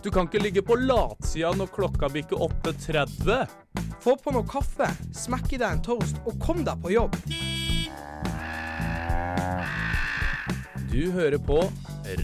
Du kan ikke ligge på latsida når klokka bikker 8.30. Få på noe kaffe, smekk i deg en toast og kom deg på jobb. Du hører på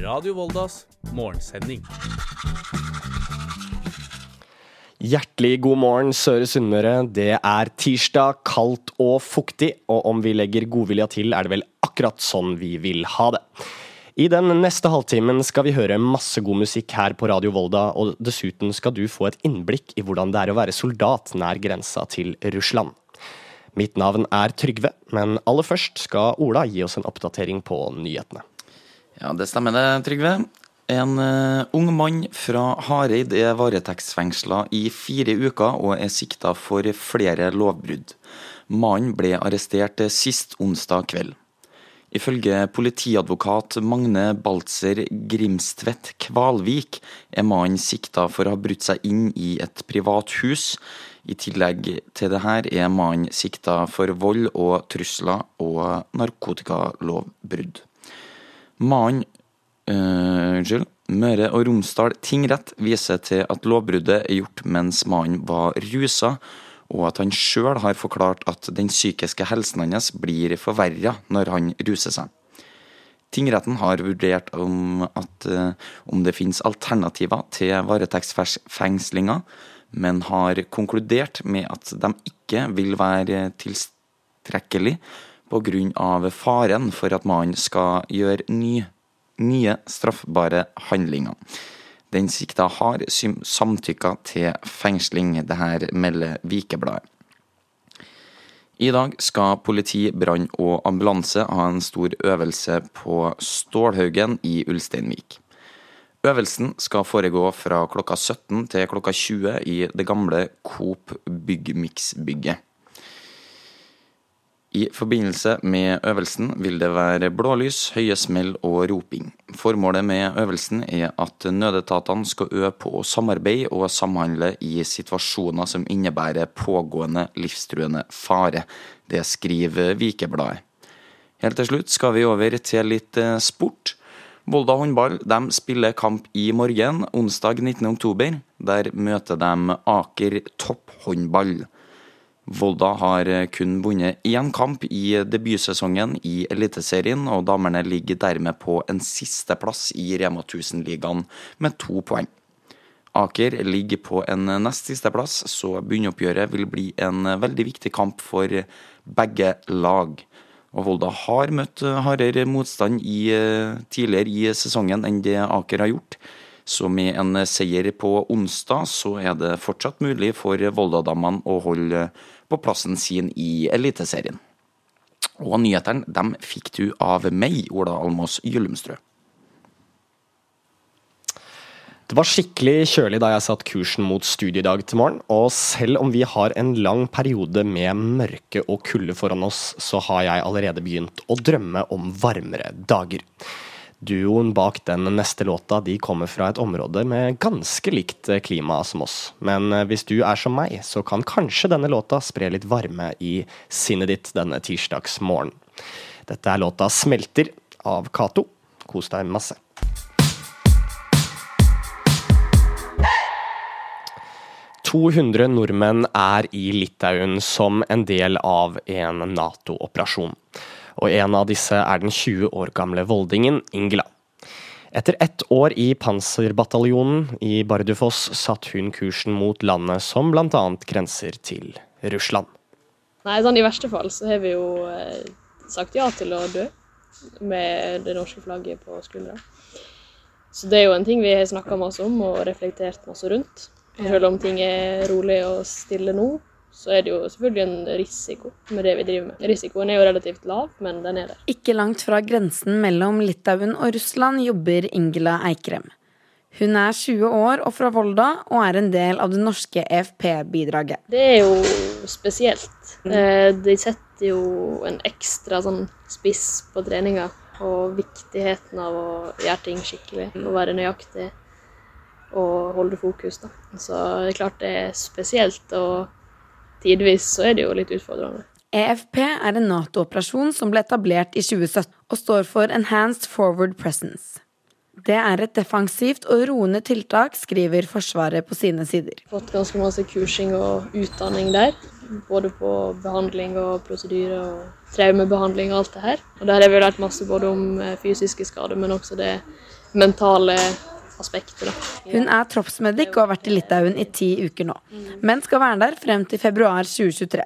Radio Voldas morgensending. Hjertelig god morgen, Søre Sunnmøre. Det er tirsdag, kaldt og fuktig, og om vi legger godvilja til, er det vel akkurat sånn vi vil ha det. I den neste halvtimen skal vi høre masse god musikk her på Radio Volda, og dessuten skal du få et innblikk i hvordan det er å være soldat nær grensa til Russland. Mitt navn er Trygve, men aller først skal Ola gi oss en oppdatering på nyhetene. Ja, det stemmer det, Trygve. En uh, ung mann fra Hareid er varetektsfengsla i fire uker og er sikta for flere lovbrudd. Mannen ble arrestert sist onsdag kveld. Ifølge politiadvokat Magne Baltzer Grimstvedt Kvalvik er mannen sikta for å ha brutt seg inn i et privat hus. I tillegg til det her er mannen sikta for vold og trusler og narkotikalovbrudd. Mannen øh, Unnskyld. Møre og Romsdal tingrett viser til at lovbruddet er gjort mens mannen var rusa, og at han sjøl har forklart at den psykiske helsen hans blir forverra når han ruser seg. Tingretten har vurdert om, at, om det finnes alternativer til varetektsfengslinga, men har konkludert med at de ikke vil være tilstrekkelig pga. faren for at mannen skal gjøre ny, nye straffbare handlinger. Den sikta har samtykka til fengsling, det her melder Vikebladet. I dag skal politi, brann og ambulanse ha en stor øvelse på Stålhaugen i Ulsteinvik. Øvelsen skal foregå fra klokka 17 til klokka 20 i det gamle Coop Byggmix-bygget. I forbindelse med øvelsen vil det være blålys, høye smell og roping. Formålet med øvelsen er at nødetatene skal øve på samarbeid og samhandle i situasjoner som innebærer pågående livstruende fare. Det skriver Vikebladet. Helt til slutt skal vi over til litt eh, sport. Volda håndball de spiller kamp i morgen, onsdag 19.10. Der møter de Aker topphåndball. Volda har kun vunnet én kamp i debutsesongen i Eliteserien, og damene ligger dermed på en sisteplass i Rema 1000-ligaen med to poeng. Aker ligger på en nest sisteplass, så bunnoppgjøret vil bli en veldig viktig kamp for begge lag. Og Volda har møtt hardere motstand i, tidligere i sesongen enn det Aker har gjort. Så med en seier på onsdag, så er det fortsatt mulig for Volda-damene å holde på plassen sin i Eliteserien. Og nyhetene dem fikk du av meg, Ola Almås Gyllumstrø. Det var skikkelig kjølig da jeg satt kursen mot studiedag til morgen, og selv om vi har en lang periode med mørke og kulde foran oss, så har jeg allerede begynt å drømme om varmere dager. Duoen bak den neste låta de kommer fra et område med ganske likt klima som oss. Men hvis du er som meg, så kan kanskje denne låta spre litt varme i sinnet ditt denne tirsdagsmorgenen. Dette er låta 'Smelter' av Cato. Kos deg masse. «200 nordmenn er i Litauen som en del av en Nato-operasjon og en av disse er den 20 år gamle voldingen Ingela. Etter ett år i Panserbataljonen i Bardufoss satt hun kursen mot landet som bl.a. grenser til Russland. Nei, sånn I verste fall så har vi jo eh, sagt ja til å dø med det norske flagget på skuldra. Så det er jo en ting vi har snakka masse om og reflektert masse rundt. Selv om ting er rolig og stille nå, så er det jo selvfølgelig en risiko med det vi driver med. Risikoen er jo relativt lav, men den er der. Ikke langt fra grensen mellom Litauen og Russland jobber Ingela Eikrem. Hun er 20 år og fra Volda, og er en del av det norske EFP-bidraget. Det er jo spesielt. Eh, de setter jo en ekstra sånn spiss på treninga. Og viktigheten av å gjøre ting skikkelig og være nøyaktig og holde fokus. Da. Så det er klart det er spesielt. og tidvis så er det jo litt utfordrende. EFP er en Nato-operasjon som ble etablert i 2017 og står for Enhanced Forward Presence. Det er et defensivt og roende tiltak, skriver Forsvaret på sine sider. Fått ganske masse kursing og utdanning der. Både på behandling og prosedyre og traumebehandling og alt det her. Og der har vi lært masse både om eh, fysiske skader, men også det mentale aspektet. Hun er troppsmedic og har vært i Litauen i ti uker nå, men skal være der frem til februar 2023.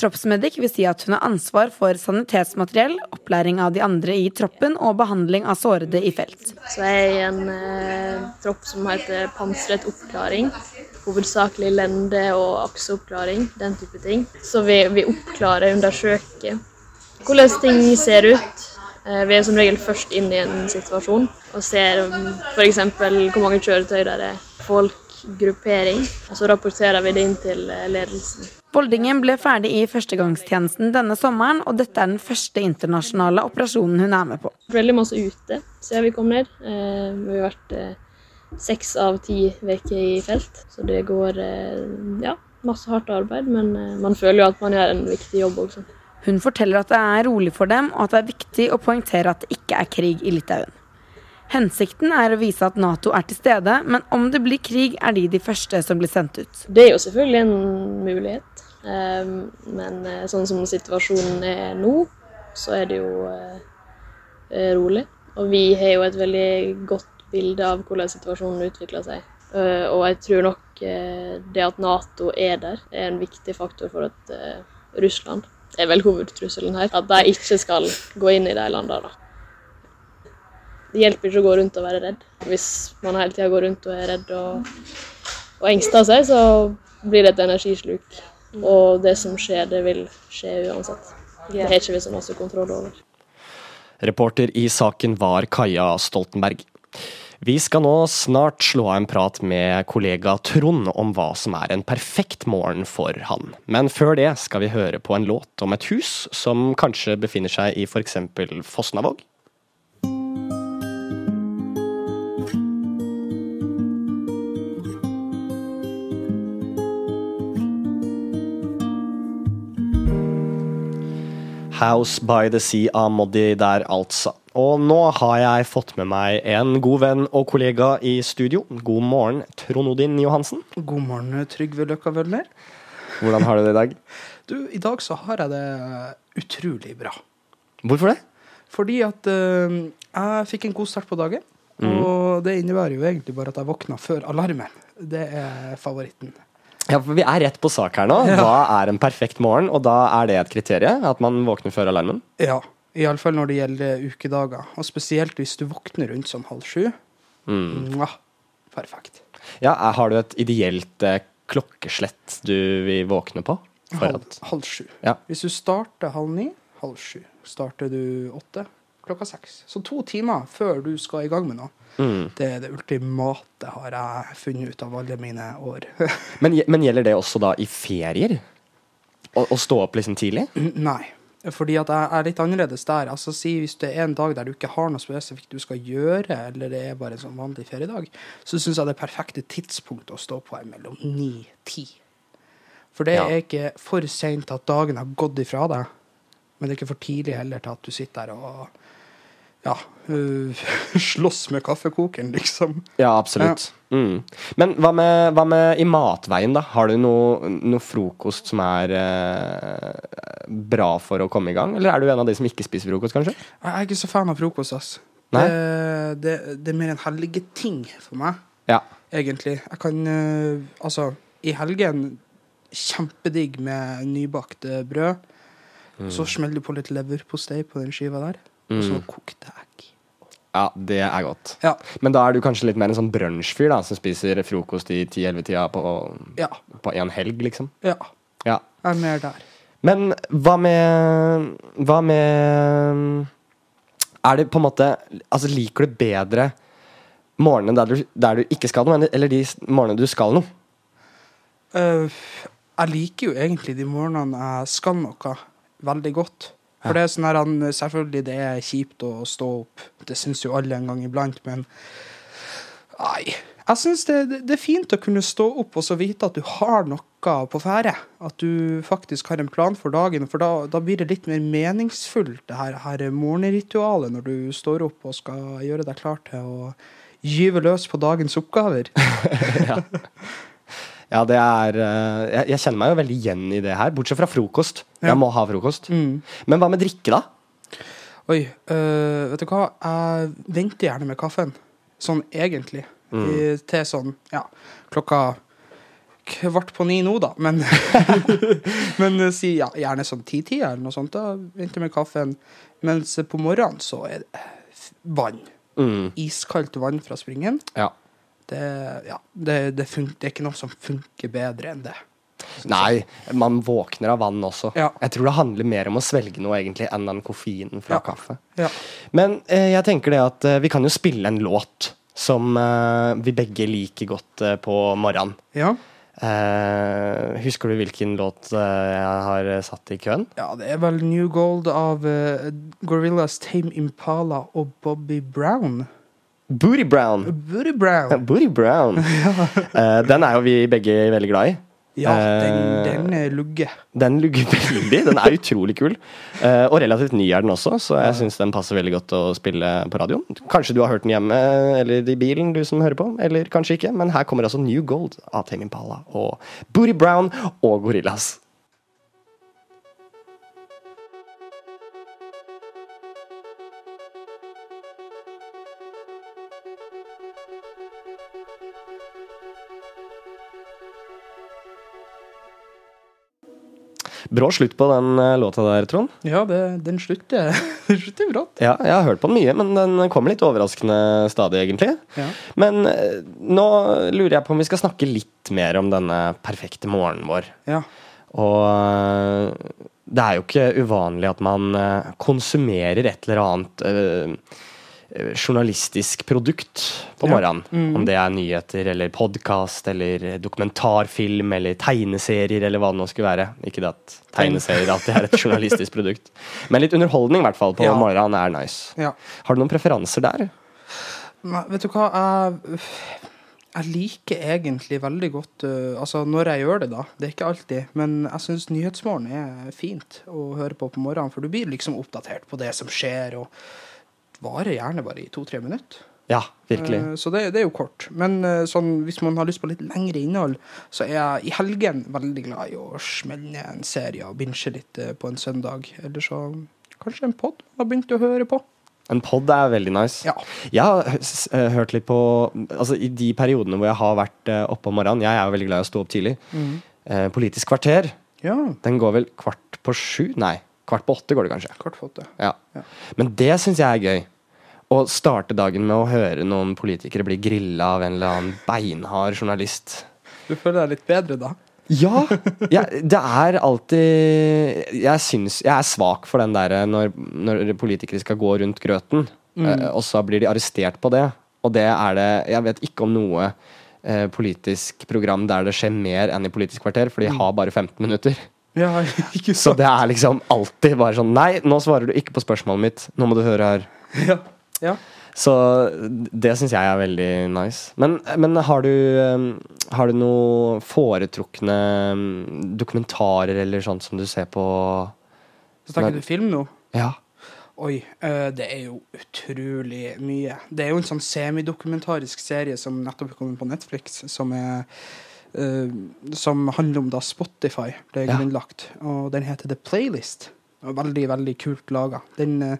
Troppsmedic vil si at hun har ansvar for sanitetsmateriell, opplæring av de andre i troppen og behandling av sårede i felt. Så jeg er i en eh, tropp som heter pansret oppklaring. Hovedsakelig lende- og akseoppklaring, den type ting. Så vi, vi oppklarer, undersøker hvordan ting ser ut. Eh, vi er som regel først inn i en situasjon og ser f.eks. hvor mange kjøretøy det er, folk, gruppering. Og så rapporterer vi det inn til eh, ledelsen. Voldingen ble ferdig i førstegangstjenesten denne sommeren, og dette er den første internasjonale operasjonen hun er med på. Veldig masse ute siden vi kom ned. Eh, vi har vært seks av ti uker i felt, så det går ja, masse hardt arbeid. Men man føler jo at man gjør en viktig jobb også. Hun forteller at det er rolig for dem, og at det er viktig å poengtere at det ikke er krig i Litauen. Hensikten er å vise at Nato er til stede, men om det blir krig, er de de første som blir sendt ut. Det er jo selvfølgelig en mulighet, eh, men eh, sånn som situasjonen er nå, så er det jo eh, rolig. Og vi har jo et veldig godt bilde av hvordan situasjonen utvikler seg. Og jeg tror nok det at Nato er der, er en viktig faktor for at Russland er vel hovedtrusselen her. At de ikke skal gå inn i de landene. Det hjelper ikke å gå rundt og være redd. Hvis man hele tida går rundt og er redd og, og engster seg, så blir det et energisluk. Og det som skjer, det vil skje uansett. Det har ikke vi så masse kontroll over. Reporter i saken var Kaja Stoltenberg. Vi skal nå snart slå av en prat med kollega Trond om hva som er en perfekt morgen for han. Men før det skal vi høre på en låt om et hus som kanskje befinner seg i f.eks. Fosnavåg. House by the Sea av Moddi der, altså. Og nå har jeg fått med meg en god venn og kollega i studio. God morgen, Trond Odin Johansen. God morgen, Trygve Løkka Wølner. Hvordan har du det i dag? Du, i dag så har jeg det utrolig bra. Hvorfor det? Fordi at uh, jeg fikk en god start på dagen. Mm. Og det innebærer jo egentlig bare at jeg våkna før alarmen. Det er favoritten. Ja, for Vi er rett på sak her nå. Hva er en perfekt morgen? Og da er det et kriterium? At man våkner før alarmen? Ja. Iallfall når det gjelder ukedager. Og spesielt hvis du våkner rundt sånn halv sju. Mm. Mwah, perfekt. Ja, Har du et ideelt eh, klokkeslett du vil våkne på? Halv, halv, sju. Ja. Hvis du starter halv ni, halv sju. Starter du åtte, klokka seks. Så to timer før du skal i gang med noe. Mm. Det er det ultimate, har jeg funnet ut av alle mine år. men, men, gjelder det også da i ferier? Å, å stå opp liksom tidlig? Nei. Fordi at jeg er litt annerledes der. Altså Si hvis det er en dag der du ikke har noe spesifikt du skal gjøre, eller det er bare en sånn vanlig feriedag, så syns jeg det perfekte tidspunktet å stå på er mellom ni-ti. For det ja. er ikke for seint at dagen har gått ifra deg, men det er ikke for tidlig heller til at du sitter der og ja, uh, slåss med kaffekoken, liksom. Ja, absolutt. Ja. Mm. Men hva med, hva med, i matveien, da? Har du noe, noe frokost som er eh, bra for å komme i gang? Eller er du en av de som ikke spiser frokost, kanskje? Jeg er ikke så fan av frokost, ass. Det, det, det, er mer en helgeting for meg, ja. egentlig. Jeg kan uh, Altså, i helgen kjempedigg med nybakt brød. Mm. Så smeller du på litt leverpostei på den skiva der. Og så mm. kokte egg. Ja, det er godt. Ja. Men da er du kanskje litt mer en sånn brunsjfyr, som spiser frokost i 10-11-tida på, ja. på en helg, liksom? Ja. ja. Jeg er mer der. Men hva med Hva med Er det på en måte Altså, liker du bedre morgenene der du, der du ikke skal noe, eller de morgenene du skal noe? Uh, jeg liker jo egentlig de morgenene jeg skal noe, veldig godt. For det er sånn her, Selvfølgelig det er kjipt å stå opp, det syns jo alle en gang iblant, men nei. Jeg syns det, det, er fint å kunne stå opp og så vite at du har noe på ferde. At du faktisk har en plan for dagen. For da, da blir det litt mer meningsfullt, det her, her morgenritualet, når du står opp og skal gjøre deg klar til å gyve løs på dagens oppgaver. Ja, det er eh, jeg, jeg kjenner meg jo veldig igjen i det her, bortsett fra frokost. Ja. Jeg må ha frokost. Mm. Men hva med drikke, da? Oi, øh, vet du hva? Jeg venter gjerne med kaffen. Sånn egentlig. I, til sånn, ja, klokka kvart på ni nå, da. Men, men øh, si ja, gjerne sånn ti-tida eller noe sånt. Da venter med kaffen. Mens på morgenen så er det vann. Mm, Iskaldt vann fra springen. ja. Det, ja, det, det, det er ikke noe som funker bedre enn det. Nei, man våkner av vann også. Ja. Jeg tror det handler mer om å svelge noe egentlig enn den koffeinen fra Ja. kaffe. Ja. Men eh, jeg tenker det at eh, vi kan jo spille en låt som eh, vi begge liker godt eh, på morgenen. Ja. Eh, husker du hvilken låt eh, jeg har satt i køen? ja, det er vel New Gold av uh, Gorillas Tame Impala og Bobby Brown. Booty Brown. Booty Brown. Booty Brown. uh, den er jo vi begge veldig glad i. Ja, den, Eh, den er lugge. Den lugger veldig. Den er utrolig kul. Eh, og relativt ny er den også, så jeg syns den passer veldig godt å spille på radioen. Kanskje du har hørt den hjemme eller i bilen, du som hører på, eller kanskje ikke. Men her kommer altså New Gold av Tame Impala og Booty Brown og Gorillas. Brå slutt på den eh, låta der, Trond. Ja, det, den slutter, slutter brått. Ja, jeg har hørt på den mye, men den kommer litt overraskende stadig, egentlig. Ja. Men eh, nå lurer jeg på om vi skal snakke litt mer om denne perfekte morgenen vår. Ja. Og eh, det er jo ikke uvanlig at man konsumerer et eller annet journalistisk produkt på Ja. morgenen. Mm. Om det er nyheter eller podkast eller dokumentarfilm eller tegneserier eller hva det nå skulle være. Ikke det at tegneserier alltid er et journalistisk produkt. Men litt underholdning i hvert fall på Ja. morgenen er nice. ja. Har du noen preferanser der? Nei, vet du hva, jeg, jeg liker egentlig veldig godt uh, Altså, når jeg gjør det, da. Det er ikke alltid. Men jeg syns Nyhetsmorgen er fint å høre på på morgenen, for du blir liksom oppdatert på det som skjer, og varer gjerne bare i to-tre minutter. Ja, virkelig. Eh, Så det, det er jo kort. Men eh, sånn, hvis man har lyst på litt lengre innhold, så er jeg i helgen veldig glad i å smelle ned en serie og binche litt eh, på en søndag. Eller så kanskje en pod man har begynt å høre på. En pod er veldig nice. Ja. Jeg har hørt litt på Altså I de periodene hvor jeg har vært oppe om morgenen Jeg er jo veldig glad i å stå opp tidlig. Mm. Politisk kvarter. Ja, Den går vel kvart på sju? Nei, kvart på åtte går det kanskje. Kvart på åtte. Ja. Ja. Men det syns jeg er gøy. Å starte dagen med å høre noen politikere bli grilla av en eller annen beinhard journalist. Du føler deg litt bedre da? Ja! jeg- det er alltid Jeg syns Jeg er svak for den derre når, når politikere skal gå rundt grøten, eh, og så blir de arrestert på det. Og det er det Jeg vet ikke om noe eh, politisk program der det skjer mer enn i Politisk kvarter, for de har bare 15 minutter. Ja, ikke Så sant? det er liksom alltid bare sånn Nei, nå svarer du ikke på spørsmålet mitt. Nå må du høre her. Ja. ja. Så det syns jeg er veldig nice. Men, men har du um, Har du noe foretrukne um, dokumentarer eller sånt som du ser på Så tenker du film nå? Ja. Oi, eh, det er jo utrolig mye. Det er jo en sånn semidokumentarisk serie som nettopp kom på Netflix, som er Som handler om da Spotify ble Ja. grunnlagt. Og den heter The Playlist. Veldig, veldig kult laga. Den eh,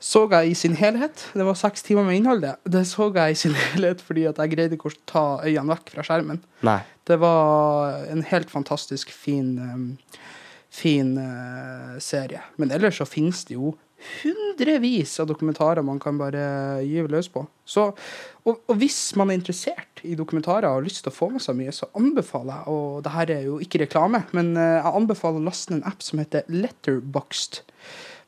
så jeg i sin helhet. Det var seks timer med innhold, det. Det så jeg i sin helhet fordi at jeg greide ikke å ta øynene vekk fra skjermen. Nei. Det var en helt fantastisk fin, um, fin uh, serie. Men ellers så finnes det jo hundrevis av dokumentarer man kan bare gyve løs på. Så, og, og hvis man er interessert i dokumentarer og har lyst til å få med seg mye, så anbefaler jeg, og det her er jo ikke reklame, men uh, jeg anbefaler å laste en app som heter Letterboxd.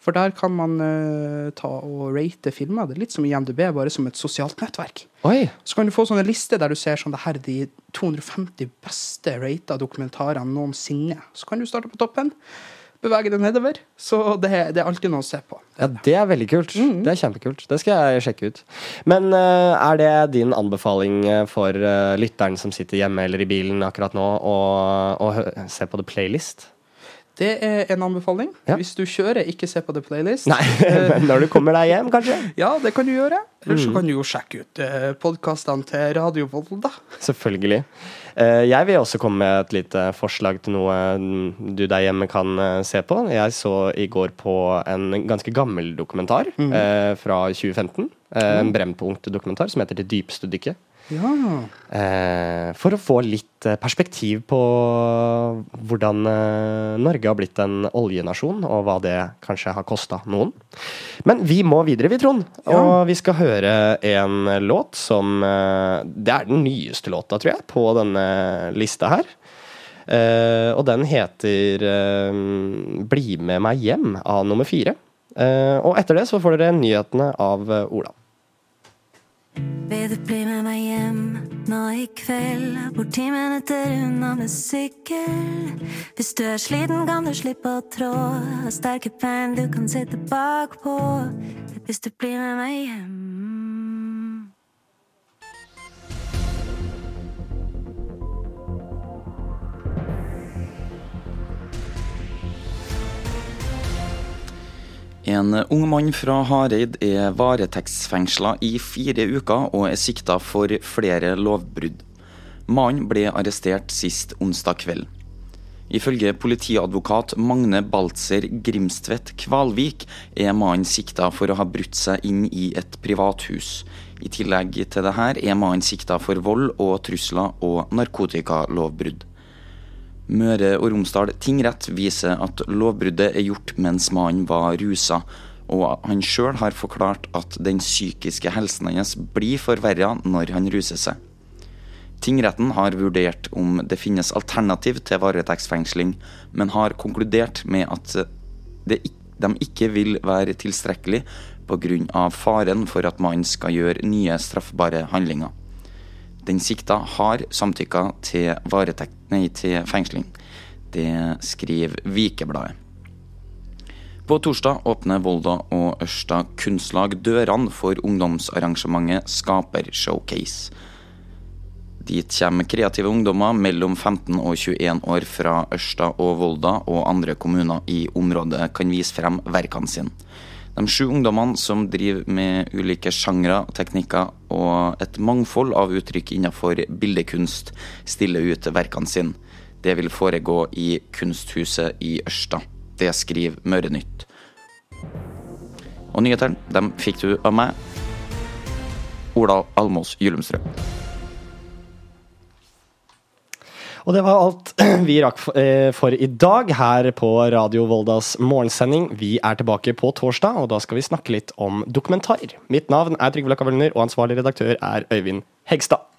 For der kan man uh, ta og rate filmer. Det er litt som i MDB, bare som et sosialt nettverk. Oi! Så kan du få sånne lister der du ser sånn, det her er de 250 beste rata dokumentarene noensinne. Så kan du starte på toppen. Bevege det nedover. Så det, det er alltid noe å se på. Ja, Det er veldig kult. Det er kjempekult. Det skal jeg sjekke ut. Men uh, er det din anbefaling eh, for uh, lytteren som sitter hjemme eller i bilen akkurat nå, å, se på The Playlist? Det er en anbefaling. Ja. Hvis du kjører, ikke se på The Playlist. Nei, men når du kommer deg hjem, kanskje? Ja, det kan du gjøre. Eller Mm. så kan du jo sjekke ut podkastene til Radio Volda. Selvfølgelig. Eh, Jeg vil også komme med et lite forslag til noe mm, du der hjemme kan eh, se på. Jeg så i går på en ganske gammel dokumentar mm. fra 2015. Eh, En Brennpunkt-dokumentar som heter Det dypeste dykket. Ja. Eh, for å få litt eh, perspektiv på hvordan eh, Norge har blitt en oljenasjon, og hva det kanskje har kosta noen. Men vi må videre, vi, Trond. Og vi skal høre en låt som Det er den nyeste låta, tror jeg, på denne lista her. Eh, og den heter 'Bli med meg hjem' av nummer fire. Eh, og etter det så får dere nyhetene av Ola. Vil du bli med meg hjem nå i kveld? Bort ti minutter unna med sykkel. Hvis du er sliten, kan du slippe å trå. Har sterke bein du kan sitte bakpå. Hvis du blir med meg hjem. En ung mann fra Hareid er varetektsfengsla i fire uker og er sikta for flere lovbrudd. Mannen ble arrestert sist onsdag kveld. Ifølge politiadvokat Magne Baltzer Grimstvedt Kvalvik er mannen sikta for å ha brutt seg inn i et privathus. I tillegg til dette er mannen sikta for vold og trusler og narkotikalovbrudd. Møre og Romsdal tingrett viser at lovbruddet er gjort mens mannen var rusa, og han sjøl har forklart at den psykiske helsen hans blir forverra når han ruser seg. Tingretten har vurdert om det finnes alternativ til varetektsfengsling, men har konkludert med at de ikke vil være tilstrekkelig pga. faren for at mannen skal gjøre nye straffbare handlinger. Den sikta har samtykka til, varetekt, nei, til fengsling. Det skriver Vikebladet. På torsdag åpner Volda og Ørsta kunstlag dørene for ungdomsarrangementet Skapershowcase. Dit kommer kreative ungdommer mellom 15 og 21 år fra Ørsta og Volda og andre kommuner i området kan vise frem verkene sine. De sju ungdommene som driver med ulike sjangre, teknikker og et mangfold av uttrykk innenfor bildekunst, stiller ut verkene sine. Det vil foregå i Kunsthuset i Ørsta. Det skriver Mørenytt. Og nyhetene dem fikk du av meg, Ola Almås Gyllumstrøm. Og det var alt vi rakk eh, for i dag her på Radio Voldas morgensending. Vi er tilbake på torsdag, og da skal vi snakke litt om dokumentar. Mitt navn er Trygve Løkka og ansvarlig redaktør er Øyvind Hegstad.